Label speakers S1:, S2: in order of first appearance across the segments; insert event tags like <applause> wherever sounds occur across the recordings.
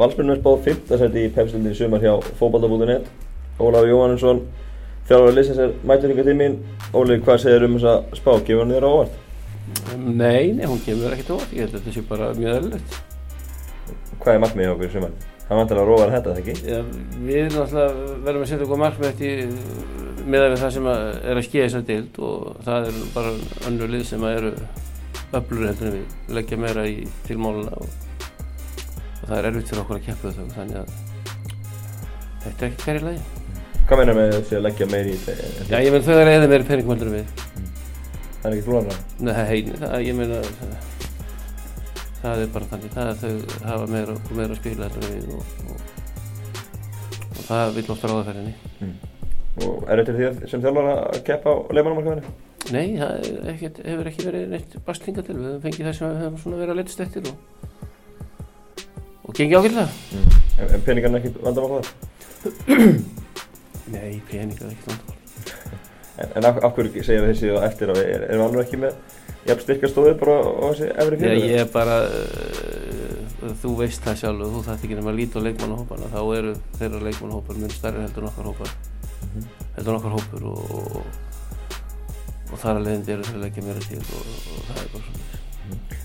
S1: Valsmjörnum er spáð 5. seti í pepsildin í sumar hjá fókbalta.net Ólaf Jóhannesson þjálfur að lýsa sér mætur yngar tímin Óli, hvað segir um þessa spá? Gefur hann þér á óvart?
S2: Nei, nei, hún kemur ekkert óvart, ég held að þetta sé bara mjög eðlilegt.
S1: Hvað er markmiðið okkur í sumar? Það vantar að róa að þetta, ekki?
S2: Já, við náttúrulega verðum að setja okkur markmið eftir með við það sem að er að skeiða þessar dild og það er bara önnur lið sem að eru öflur heldur en við leggja meira í tilmáluna og það er erfitt fyrir okkur að keppa þau þannig að þetta er ekki hverju lagi.
S1: Hvað meina með þessi að leggja meiri í þetta?
S2: Já, ég menn þau er eða meiri peningum heldur við.
S1: Það er ekki flóðan
S2: Nei, heini, það, ég meina það, það er bara þannig það er þau hafa meira og meira að spila heldur við og, og, og það vil ofta ráðaferðinni.
S1: mm. Og er þetta því sem þjálfur að keppa á leifmannamarkaðinu?
S2: Nei, það er ekkert, hefur ekki verið neitt bastlinga til, við höfum fengið það sem við svona verið að letast eftir og, og gengið ákveðlega.
S1: Mm. En, en peningarna ekki vandamál þar?
S2: Nei, peninga er ekkert vandamál.
S1: En, en af, hverju segja þessi og eftir að við er, erum alveg ekki með jafn styrkastóðið bara á þessi efri
S2: Já,
S1: fyrir?
S2: ég er bara, uh, þú veist það sjálf þú þarft ekki nema að líta á leikmannahóparna, þá eru þeirra leikmannahópar mjög stærri heldur en okkar hópar,
S1: Mhm.
S2: heldur en okkar hópur og, og, og þar að leiðindi eru þeir að leggja meira til og, og það er bara svona.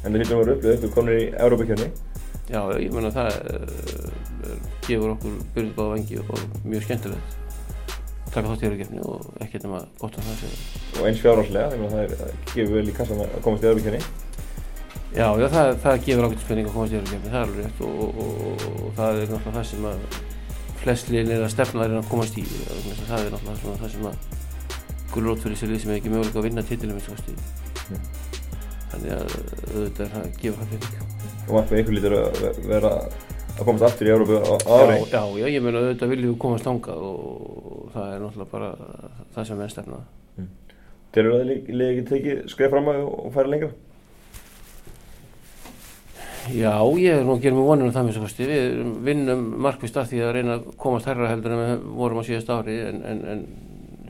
S1: En það lítur að vera upplöð, þú komir í Európa-kjörni.
S2: Já, ég meina það uh, gefur okkur byrjubáða vengi og mjög skemmtilegt taka þátt í öryggefni og ekkert nema gott að það sé.
S1: Og eins fjárháslega, þannig að það, er, það gefur vel í kassan að komast í Európa-kjörni.
S2: Já, já, það, það gefur ákveðt spenning að komast í öryggefni, það er alveg rétt og, og, og, og það er náttúrulega það sem að flest liðin er að stefna þeirra að komast í að það er náttúrulega það sem að gulrót fyrir sér lið sem er ekki möguleika að vinna titilum eins og kosti.
S1: Mm.
S2: Þannig að auðvitað er það gefur það penning.
S1: Og markmið ykkur lítur að ve- vera að komast aftur í Európa á á ári.
S2: Já, já, ég meina auðvitað viljum við komast þangað og það er náttúrulega bara það sem er stefnað.
S1: Þeir eru að liði ekki tekið skref fram að og færa lengra?
S2: Já, ég er nú að gera mig vonum um það með svo kosti. Við vinnum markvist að því að reyna að komast herra heldur en við vorum á síðast ári en, en, en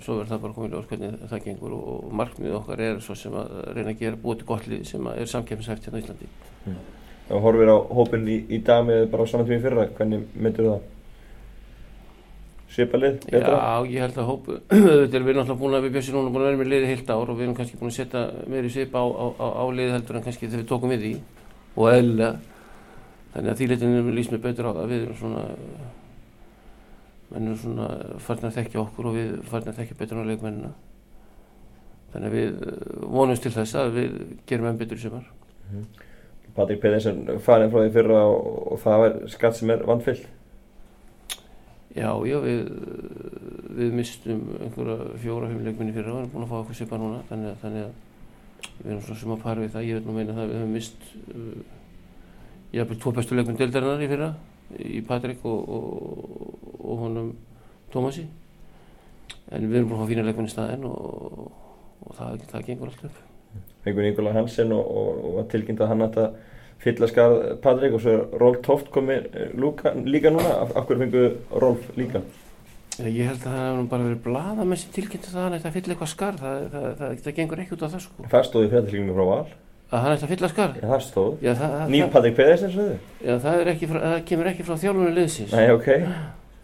S2: svo verður það bara komið ljós hvernig það gengur og markmið okkar er svo sem að reyna að gera búið til gott lið sem er samkefnishæft hérna á Íslandi.
S1: Ef þú horfir á hópin í, í dag með bara á saman tími fyrra, hvernig myndir það? Svipa lið, betra?
S2: Já, ég held að hópu, <clears throat> auðvitað erum við náttúrulega búin að við bjössi núna búin að vera með liði heilt ár og við erum kannski búin að setja meiri svipa á, á, á, á liði heldur en kannski þegar við tókum við því og eðlilega. Þannig að því litinu lýst mér betur á það, við erum svona, menn erum svona farin að þekkja okkur og við farin að þekkja betur á leikmennina. Þannig að við eh, vonumst til þess að við gerum enn betur í sumar.
S1: Patrik Pedersen farin frá því fyrra og, og það var skatt sem er vandfyllt.
S2: Já, já, við, við mistum einhverja fjóra, fimm leikminni fyrir og erum búin að fá okkur svipa núna, þannig að, þannig að við erum svona sem að fara við það, ég vil nú meina það að við höfum mist uh, jafnvel tvo bestu leikminn deildarinnar í fyrra, í Patrik og, og, og honum Tómasi, en við erum búin að fá fína leikminn í staðinn og, og það, það gengur allt upp.
S1: Fengur Nikola Hansen og, og, og tilkynnt að hann ætti að fylla skarð Patrik og svo er Rolf Toft komið eh, líka núna. Af, af hverju fengur Rolf líka?
S2: Ég held að það hefur bara verið blada með sér tilkynnt að hann ætti að fylla eitthvað skarð, það, það, það, það gengur ekki út á það sko.
S1: Það stóði fréttalíkinu frá Val.
S2: Að hann ætti að fylla skarð?
S1: Já, það stóð.
S2: Já, það,
S1: Nýr Patrik Pedersen, svo þið?
S2: Já, það, ekki frá, það kemur ekki frá þjálfunni liðsins.
S1: Nei, ok.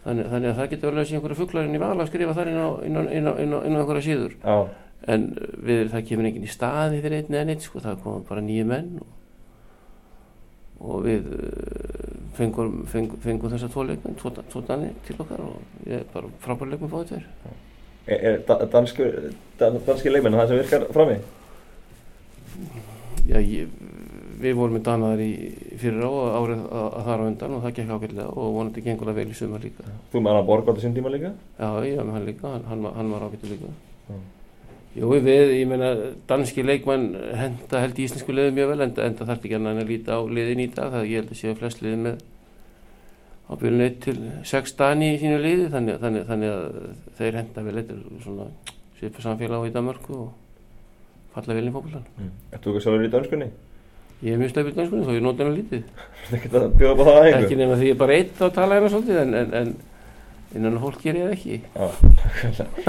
S2: Þannig, þannig að það getur alveg að sé einhverju fugglarinn í val að skrifa þar inn á, inn á, inn á, á einhverja síður.
S1: Já,
S2: En við, það kemur enginn í staði fyrir einn eða neitt, sko, það koma bara nýju menn og, og við uh, fengum, fengum, fengum þessa tvo leikmenn, tvo, tvo danni til okkar og ég er bara frábæri leikmenn fáið tveir.
S1: er, er da, danskur, dan, danski leikmenn það sem virkar frammi?
S2: Já, ég, við vorum með danaðar í fyrir á árið að, þar á undan og það gekk ágætlega og vonandi gengur það vel í sumar líka.
S1: Þú með hann að borga á þessum tíma líka?
S2: Já, ég var með hann líka, hann, hann, var- ágættu líka.
S1: Já.
S2: Jú, við, ég meina, danski leikmann henda held í íslensku liði mjög vel, enda, enda þarf ekki en að líta á liðin í dag, það ég held að séu flest liði með á byrjun 1 til 6 dani í sínu liði, þannig, þannig, þannig að þeir henda vel eitthvað svona svipa samfélag á í Danmarku og falla vel í fólkvöldan.
S1: Mm. Ertu þú ekki sjálfur í danskunni?
S2: Ég er mjög stöfið danskunni, þó ég nota hana lítið. <laughs>
S1: Þú ekki að bjóða upp á það að
S2: Ekki nema því ég er bara eitt þá tala hérna svolítið, en, en, en innan fólk ger ég það ekki.
S1: Já,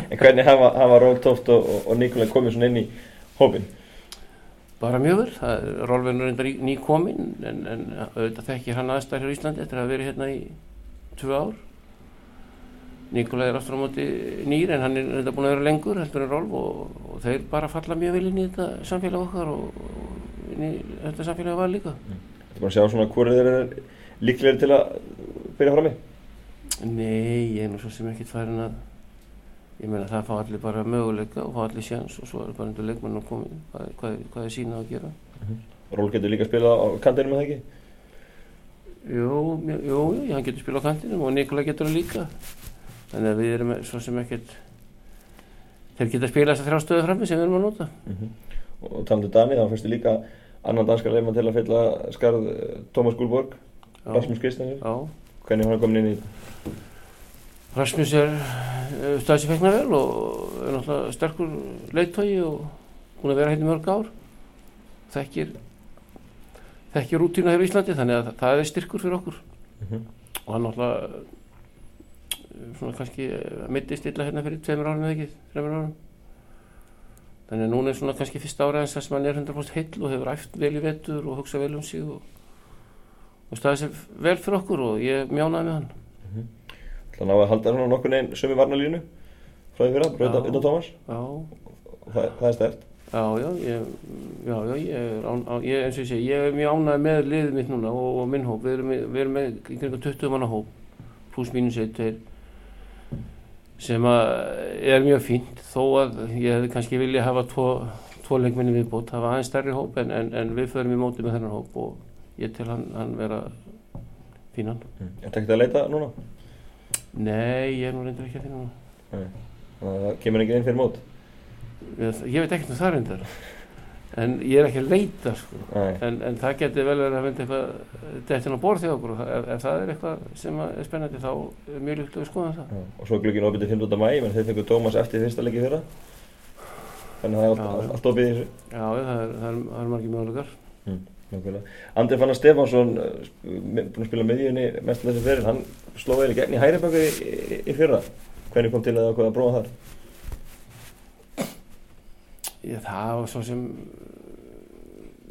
S1: en hvernig hafa, hafa Ról Tóft og, og, og Nikola komið svona inn í hópin?
S2: bara mjög vel, það er Rolfinn er reyndar í- nýkominn en, en auðvitað þekkir hann aðstæður hér á Íslandi eftir að verið hérna í tvö ár Nikolai er aftur á móti nýr en hann er reynda búin að vera lengur heldur en Rolf og, og þeir bara falla mjög vel inn í þetta samfélag okkar og, og inn í þetta samfélag var líka
S1: Þetta er bara að sjá svona hvort þeir eru líklegir til að byrja fram í.
S2: Nei, ég er nú svo sem ekkert farin að ég meina það fá allir bara möguleika og fá allir sjans og svo er bara undir leikmann að koma hvað, hvað, hvað er sína að gera?
S1: Ról getur líka að spila á kantinu með það ekki.
S2: Jú, jú, jú, hann getur spila á kantinum og Nikolai getur það líka. Þannig að við erum svo sem ekkert þeir geta spila að þrjá stöðu frammi sem við erum að nota.
S1: Og talandi um Dani, þá fyrstu líka annan danskar leifmann til að fylla skarð eh, Tómas Gúlborg,
S2: Já,
S1: Rasmus Kristjánsson. Hvernig var hann komin inn í þetta?
S2: Rasmus er uh, staðsig fekna vel og er náttúrulega sterkur leittói og búin að vera hérna mörg ár þekkir þekkir rútína hér í Íslandi þannig að það er styrkur fyrir okkur
S1: Mhm.
S2: og hann náttúrulega uh, svona kannski mittist illa hérna fyrir tveimur árum eða ekki, þreimur árum þannig að núna er svona kannski fyrsta ára eins að hann er 100% heill og hefur æft vel í vetur og hugsa vel um sig og, og staðið sér vel fyrir okkur og ég mjánaði með hann
S1: Það ná að halda svona nokkur neginn sömu varnalínu frá því fyrra, bara
S2: Já.
S1: utan utan Tómas. Það, það er stert.
S2: Já, já, ég, já, já, ég er, án, á, ég, eins og ég segi, ég er mjög ánægð með liðið mitt núna og, og minn hóp, við erum, við erum með kringum 20 manna hóp, pluss mínus 1, 2, sem að er mjög fínt, þó að ég hefði kannski vilja hafa tvo, tvo leikminni viðbót, hafa aðeins stærri hóp en, en, en við förum í móti með þennan hóp og ég til hann, hann vera fínan.
S1: Er þetta ekkert að leita núna?
S2: Nei, ég er nú reyndur ekki að finna hann.
S1: Nei. Það kemur enginn inn fyrir mót.
S2: Ég, ég veit ekkert um það reyndar, en ég er ekki að leita, sko. En, en það geti vel verið að mynda eitthvað dettin á borð þjóð okkur ef, ef það er eitthvað sem er spennandi þá er mjög líkt að við skoðum það.
S1: Já. Og svo er glugginn opið til 15. mæ, menn þeir fengur Tómas eftir fyrsta leiki fyrra. Þannig að það er allt, opið í þessu.
S2: Já, það er, það er, það er margir möguleikar.
S1: Nákvæmlega. Andri Fannar Stefánsson, eh, búinn að spila miðjunni mest þessi fyrir, hann sló í gegn í Hæriböku í, í, í fyrra. Hvernig kom til að ákveða að prófa þar?
S2: Ég, það var svo sem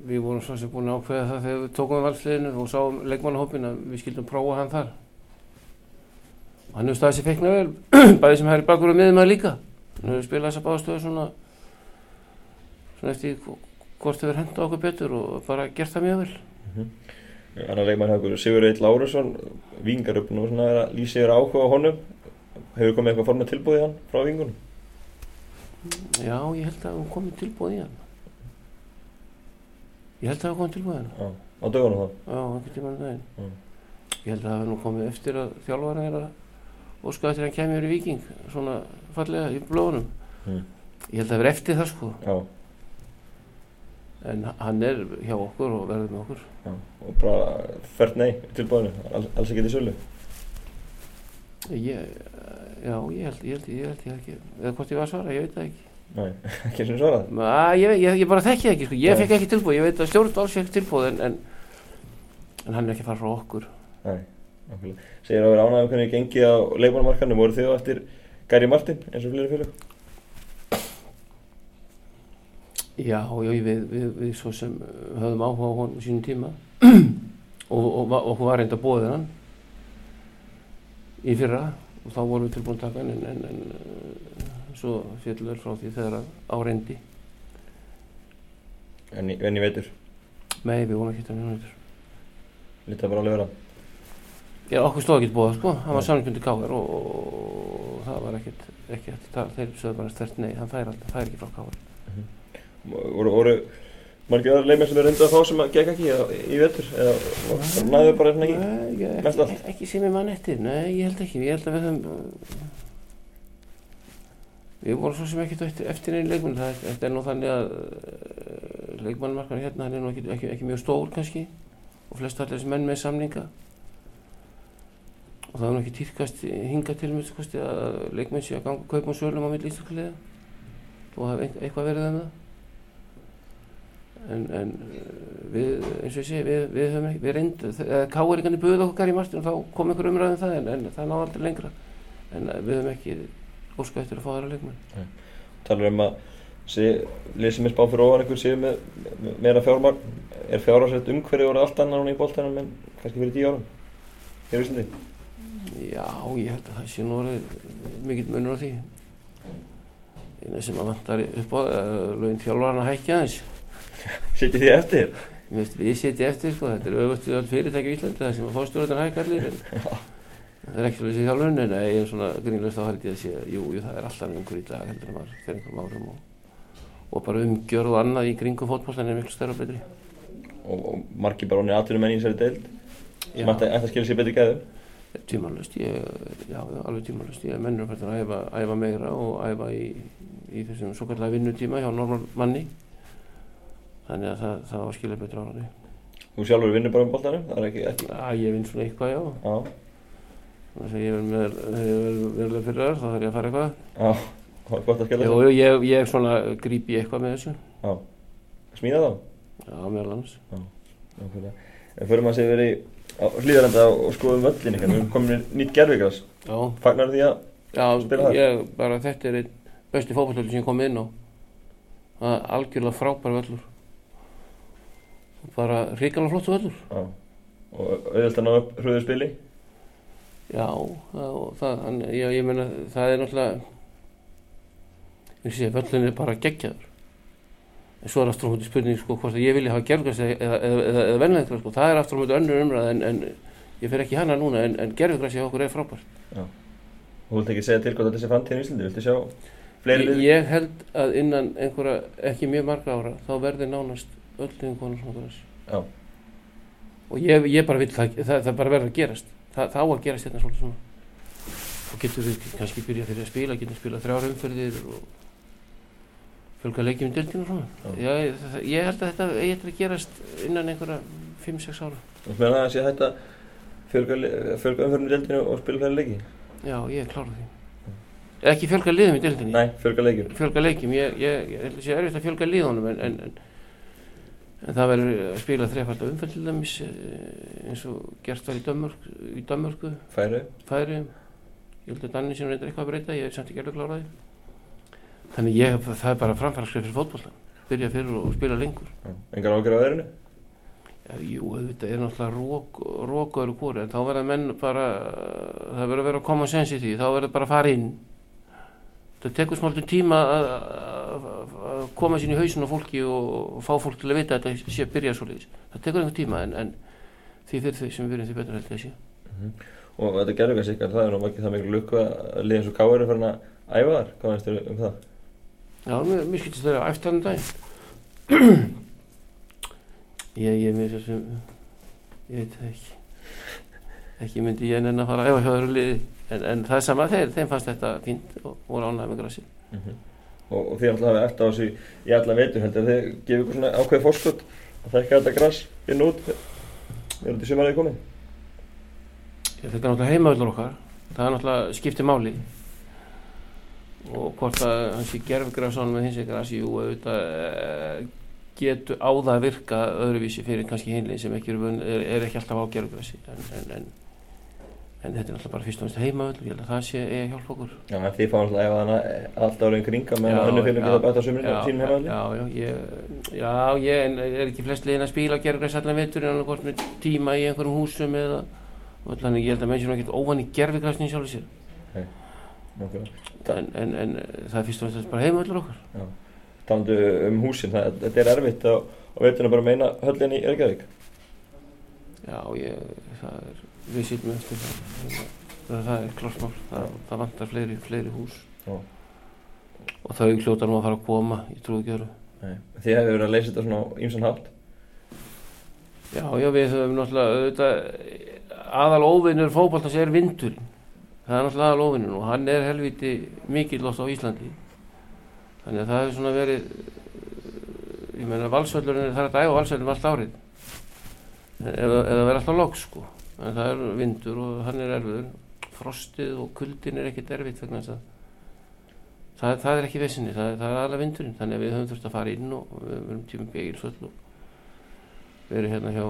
S2: við vorum svo sem búin að ákveða það þegar við tókum við valsliðinu og sáum leikmannahópin að við skildum prófa hann þar. Og hann hefur staðið sér feikna vel, <clears throat> bæðið sem hægir bakur og miðum að líka. Hann hefur spilað þessa báðstöðu svona, svona eftir hv- hvort hefur henda okkur betur og bara gert það mjög vel.
S1: Annar leikmann hafði Sigur Eitt Lárusson, vingarupn og svona að lýsa yfir áhuga á honum. Hefur komið eitthvað formið tilbúið í hann frá vingunum?
S2: Já, ég held að hún komið tilbúið í hann. Ég held að það komið tilbúið í hann.
S1: Já. Á dögunum þá?
S2: Já, einhvern tímann um daginn.
S1: Mm.
S2: Ég held að það hefði nú komið eftir að þjálfara er að óska eftir að hann kemur í viking, svona fallega í blóðunum.
S1: Mm.
S2: Ég held að það verið eftir það sko.
S1: Já.
S2: En hann er hjá okkur og verður með okkur.
S1: Já. Og bara fært nei tilbúinu, alls, alls ekki til sölu.
S2: Ég, já, ég held, ég held, ég held, ég ekki, eða hvort ég var að svara, ég veit það ekki.
S1: Nei, <laughs> ekki sem svarað.
S2: Ma, ég, ég, ég bara þekki það ekki, sko. ég
S1: Nei.
S2: fekk ekki tilbúið, ég veit að stjórn alls fekk tilbúið en, en, en hann er ekki að fara frá okkur.
S1: Nei, nákvæmlega. Segir að vera ánægum hvernig gengið á leikmannamarkanum, voru þið á eftir Gary Martin eins og fleiri félög?
S2: Já, já, við, við, við svo sem höfðum áhuga á honum sínum tíma <clears throat> og, og, og okkur var reynda bóðið hann í fyrra og þá vorum við tilbúin að taka hann en, en, en svo fjöllur frá því þegar að á reyndi.
S1: En, í- en ég veitur,
S2: Nei, við vorum ekki þetta mjög nöytur.
S1: lítið bara alveg vera.
S2: Já, okkur stóð ekki bóða, sko, hann var
S1: Nei.
S2: samlingundi káver og, og, það var ekkert, ekkert, þeir sögðu bara stert nei, hann fær alltaf, fær ekki frá káver.
S1: Voru, voru margir aðra leikmenn sem er reynda að fá sem að gekk ekki eða, í vetur? Eða næðu bara hérna ekki?
S2: Nei, ekki, ekki sem ég mann eftir, nei, ég held ekki, ég held að við höfum við vorum svo sem ekki eftir, eftir einn leikmenn, það er, þetta er nú þannig að uh, leikmannmarkar hérna, er nú ekki, ekki, ekki mjög stór kannski. Og flest allir þessi menn með samninga. Og það er nú ekki týrkast hinga til mér kosti, að leikmenn sé að ganga kaupum og sölum á milli íslenskulega og hafa eitthvað verið um það en, en við, eins og ég segi, við, við höfum ekki, við reyndum, káeringarnir buðið okkur í marstinu þá kom einhver umræðum það en, en það náði aldrei lengra. En uh, við höfum ekki óskað eftir að fá þeirra leikmenn.
S1: Talar um að lið sem er spáð fyrir ofan einhver séu með, meira fjármagn. Er fjárhagsrætt umhverju orðið allt annar núna í bóltanum en kannski fyrir tíu árum? Hér í Íslandi?
S2: Já, ég held að það sé nú orðið mikill munur á því. Eina sem að vantar upp á uh, lögin þjálfarna hækja aðeins
S1: Sittir því eftir?
S2: Mér veist, við setjum eftir sko, þetta er auðvitað við all fyrirtæki í Íslandi það sem að fórstjórnarnar hækka allir en það er ekki þessi þjálfun en ég er svona grínlega þá held ég að sé jú, jú, það er alltaf einhver í dag heldur en maður fyrir einhverjum árum og, og bara umgjörð og annað í kringum fótbóltan er miklu stærra og betri.
S1: Og, og margir bara honir aðtunum enn í þessari deild? Sem ætti að skilja sér betri gæðu
S2: Tímanlust, já, alveg tímanlust ég er mennur að æfa, æfa meira og æfa í, í þessum svo kallega vinnutíma hjá normal manni þannig að það, það var skilja betur á hann
S1: Þú sjálfur vinnur bara um boltanum? Það er ekki, ekki...
S2: Já, ég vinn svona eitthvað, já.
S1: Já.
S2: Þannig að ég verður verður fyrir það, þá þarf ég að fara eitthvað.
S1: Já, það var gott að skilja
S2: sig Já, ég, ég svona grípi eitthvað með þessu.
S1: Já, smíða þá?
S2: Já, meðal annars.
S1: Já, nákvæmlega. En fyrir maður séu verið á hlýðarenda og skoðum völlin eitthvað, við erum komin nýtt gerðvíkast
S2: Já.
S1: Fagnar því að
S2: Já,
S1: spila það?
S2: ég, bara þetta er einn besti fókbaltölu sem ég kom inn á. Er algjörlega frábær völlur bara ríkala flottu völlur.
S1: Já, og auðvitað ná upp hröðu spili?
S2: Já, það, það, hann, já, ég meina það er náttúrulega sé, völlin er bara geggjaður. En svo er aftur á múti spurning sko hvort ég vilja hafa gerðgræs eða, eða, eða, eða vennlega sko, það er aftur á múti önnur umræð en, en ég fer ekki hana núna en, en gerðgræs hjá okkur er frábært.
S1: Já, þú vilt ekki segja til hvað þetta sé framtíðin í Íslandi, viltu sjá fleiri
S2: ég,
S1: lið?
S2: ég held að innan einhverja ekki mjög marga ára þá verður nánast öll liðin konur svona græs
S1: Já,
S2: og ég, ég bara vil það, það, það bara verður að gerast. Það, það á að gerast hérna svolítið svona. Og getur við kannski byrja fyrir að spila getur spila þrjára umferðir og fjölga leikjum í dildinu og svona. Ég, það, ég held að þetta eigi eftir að gerast innan einhverja 5-6 ára.
S1: Þú það að sé hægt að fjölga, fjölga umförnum í deildinu og spila fleiri leiki?
S2: já, ég er klárað því. Ekki fjölga liðum í dildinni
S1: Nei, fjölga leikjum.
S2: Fjölga leikjum, ég, ég, ég held að sé erfitt að fjölga liðunum en, en, en, en það verður að spila þrefald til dæmis eh, eins og gert var í Danmörk, í Danmörku.
S1: Færi
S2: færi ég held að Danni sem reyndar eitthvað að breyta ég er samt ekki alveg kláraði þannig ég, það er bara framfærarskrif fyrir fótbollan byrja fyrir og spila lengur.
S1: Engar ágjör á veðrinu?
S2: Já, jú, þetta er náttúrulega rók, rók öðru hvori, en þá verða menn bara, það verður að vera common sense í því, þá verður bara að fara inn. Það tekur smáltum tíma að, að, að koma sín í hausin á fólki og, og fá fólk til að vita að þetta sé að byrja svo leiðis. Það tekur einhver tíma, en, en því fyrir þau sem við erum því betur heldur að sé.
S1: Og þetta gerður kannski ykkar, það er nú ekki það miklu lukku að liðin svo káir er farin að æfa þar, hvað veist þér um það?
S2: Já, mér, mér skiltist þeirra eftir hann daginn. ég, ég, mér sem, ég veit það ekki. Ekki myndi ég enn að fara að æfa hjá þeirra liði, en, en það er sama þeir, þeim fannst þetta fínt og voru ánægð með grassi.
S1: Og, og þið alltaf hafið eftir á þessu í alla veitur, heldur þið gefið ykkur svona ákveði fórskot að þekka þetta græs inn út. Erum til sumarið komið?
S2: Ég, þetta er náttúrulega heimavöldur okkar, það er náttúrulega skiptið máli. Og hvort að hans í gerfgræsson með hins vegar græs, jú, auðvitað eh, getur á það að virka öðruvísi fyrir kannski hinlið sem ekki er, er ekki alltaf á gerfgræsi en, en, en, en þetta er náttúrulega bara fyrst og næst heimavöld ég held að það sé að hjálpa okkur.
S1: Já, en þið fáum alltaf að æfa alltaf árið kringa með önnu félum
S2: já,
S1: geta bæta á sumrinu
S2: já,
S1: sínum heimæli?
S2: já, já, ég, já, ég er ekki flest liðin að spila gerfgræs allan vetur en annað hvort með tíma í einhverjum húsum eða og þannig. Ég held að menn sér nú ekkert óvann í gerfgræsni sjálfur sér.
S1: Nákvæmlega.
S2: en, en, en það er fyrst og næst bara heimavöldur okkar.
S1: Talandu um húsin, það, þetta er erfitt á, á bara að í
S2: það við sýtum eftir það, það, það er klart mál, það, það vantar fleiri, fleiri hús
S1: Já.
S2: og þau hljóta nú að fara að koma, ég trúi ekki öru.
S1: Nei. Þið hefur verið að leysa þetta svona á ýmsan hátt.
S2: Já, já, við höfum náttúrulega, auðvitað, aðal óvinnur fótballtans er vindurinn, það er náttúrulega aðal óvinnur og hann er helviti mikill oft á Íslandi, þannig að það hefur svona verið, ég meina valsvöllurinn, það er að æfa valsvöllurinn allt árið, eða, eða verið alltaf loks, sko, en það er vindur og hann er erfiður, frostið og kuldin er ekkert erfitt vegna þess að það, það er ekki vissinni, það, það er aðalega vindurinn, þannig að við höfum þurft að fara inn og við við erum tímum begilsvöll og verið hérna hjá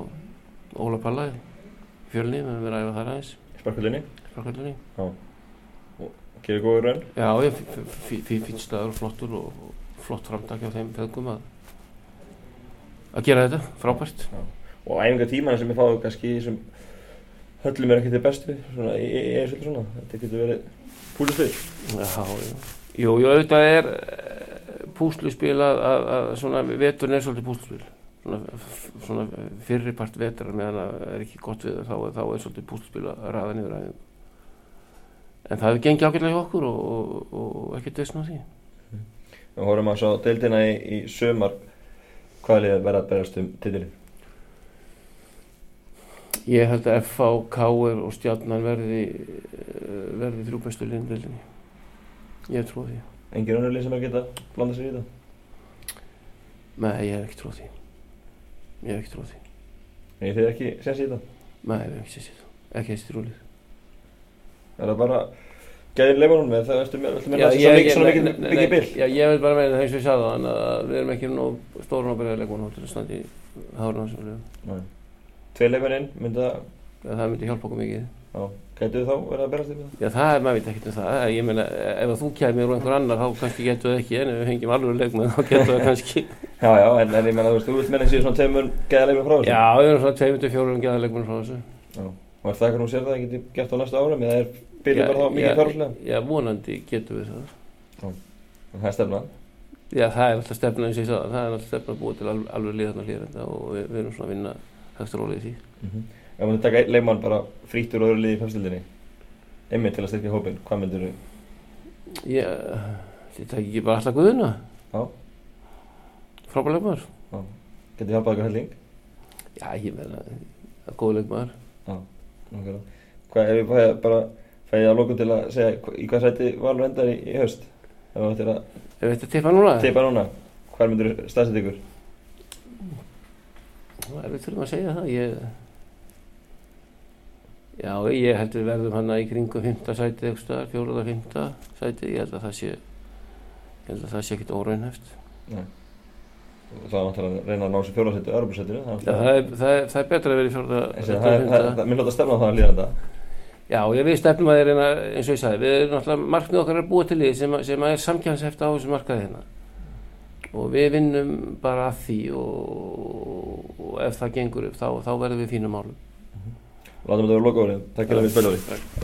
S2: Óla Palla fjölni, við höfum verið að æfa þar aðeins,
S1: Sparkvöldinni,
S2: sparkvöldunni.
S1: gerir góður raun.
S2: Já, ég, fín staður og flottur og, og flott framtak á þeim feðgum að að gera þetta, frábært.
S1: Og æfinga tímana sem ég fáið kannski þessum höllum er ekki til bestu svona í eins og svona þetta getur verið púlistið
S2: Já, já. Jú, jú, auðvitað er eh, púsluspil að, að, að svona veturinn er svolítið púsluspil. Svona, svona fyrripart vetur meðan það er ekki gott við þá, þá er svolítið púsluspil að ræða niður aðeins en það hefur gengið ágætlega hjá okkur og, og, og ekki dösn á því.
S1: Við horfum að svo deildina í, í sömar hvaða liðið verða að berast um titilin
S2: Ég held að FH, KR og Stjarnan verði eh, verði þrjú bestu liðindelinni Ég trú því.
S1: Engin önnur lið sem er geta blanda sér í þetta?
S2: Nei, ég hef ekki trú því. Ég hef ekki trú því.
S1: Nei, þið er ekki sens í þetta?
S2: Nei, ég hef ekki séð það Ekki þessi trúlið
S1: er það bara gæðin leifunum með? Það veltum mér
S2: Já,
S1: að það er svona mikið bil?
S2: Já, ég vil bara meina það eins og ég sagði þannig að við erum ekki nú stórun á byrjaði leikmann til að standa í hárun á sem við lefum.
S1: tvei leifin mynda
S2: Það myndi hjálpa okkur mikið.
S1: já gætu þá verða að berast í þetta
S2: Já, það er, maður veit ekkert um það. Ég meina, ef þú kæmir og einhver annar, þá kannski getur það ekki, en ef við hengjum alveg leikmann, þá getur það kannski.
S1: já já en, en ég menna þú veist þú vilt menna sér svona tveimur gæða leifin frá þessu
S2: Já, við erum svona 2-4 um geða leikmann frá þessu.
S1: og er það eitthvað nú sér það er bilið
S2: Já,
S1: bara þá
S2: já,
S1: mikið fjárhúslega
S2: Já, vonandi getum við það.
S1: það er
S2: Já, það alltaf stefna eins og ég sagði, það er alltaf stefna búa til alveg, alveg liðarnar hlýrenda og við, við erum svona að vinna hægt rólið í því.
S1: ef maður taka einn leifmann bara frítt úr öðru liði í fjömstildinni einmitt til að styrkja hópin hvað myndir þú
S2: Já, þetta er ekki bara alltaf guðuna.
S1: Já.
S2: Frábær leikmaður.
S1: getið hjálpað ykkur helling
S2: Já, ég meina, það er góð leikmaður.
S1: Nákvæmlega. Hvað ef ég bara fæði að lókum til að segja í hvað sæti Valur endar í, í haust ef þú ættir að
S2: tippa núna?
S1: teipa núna hvað myndir staðsett ykkur
S2: Það er við þurfum að segja það. Ég... Já, ég held við verðum hann í kringum fymta sætið eitthvað staðar, fjóruða fymta sætið. Ég held að það sé, ég held að það sé ekkit óraunheft.
S1: það er náttúrulega að reyna að ná fjólasættu Örbúrsættinu
S2: Já, það er, það, er, það er betra að vera í
S1: það er
S2: fymta.
S1: minn láta stefna á það að líða þetta
S2: Já, ég við stefnum að þeir reyna, eins og ég sagði, við erum náttúrulega, markmið okkar er að búa til lið sem, að- sem að er samkjænsheft á þessu markaði hérna. Og við vinnum bara að því og, og ef það gengur upp þá, þá verðum við fínum málum.
S1: látum þetta vera lokaórið takk fyrir að við spilum því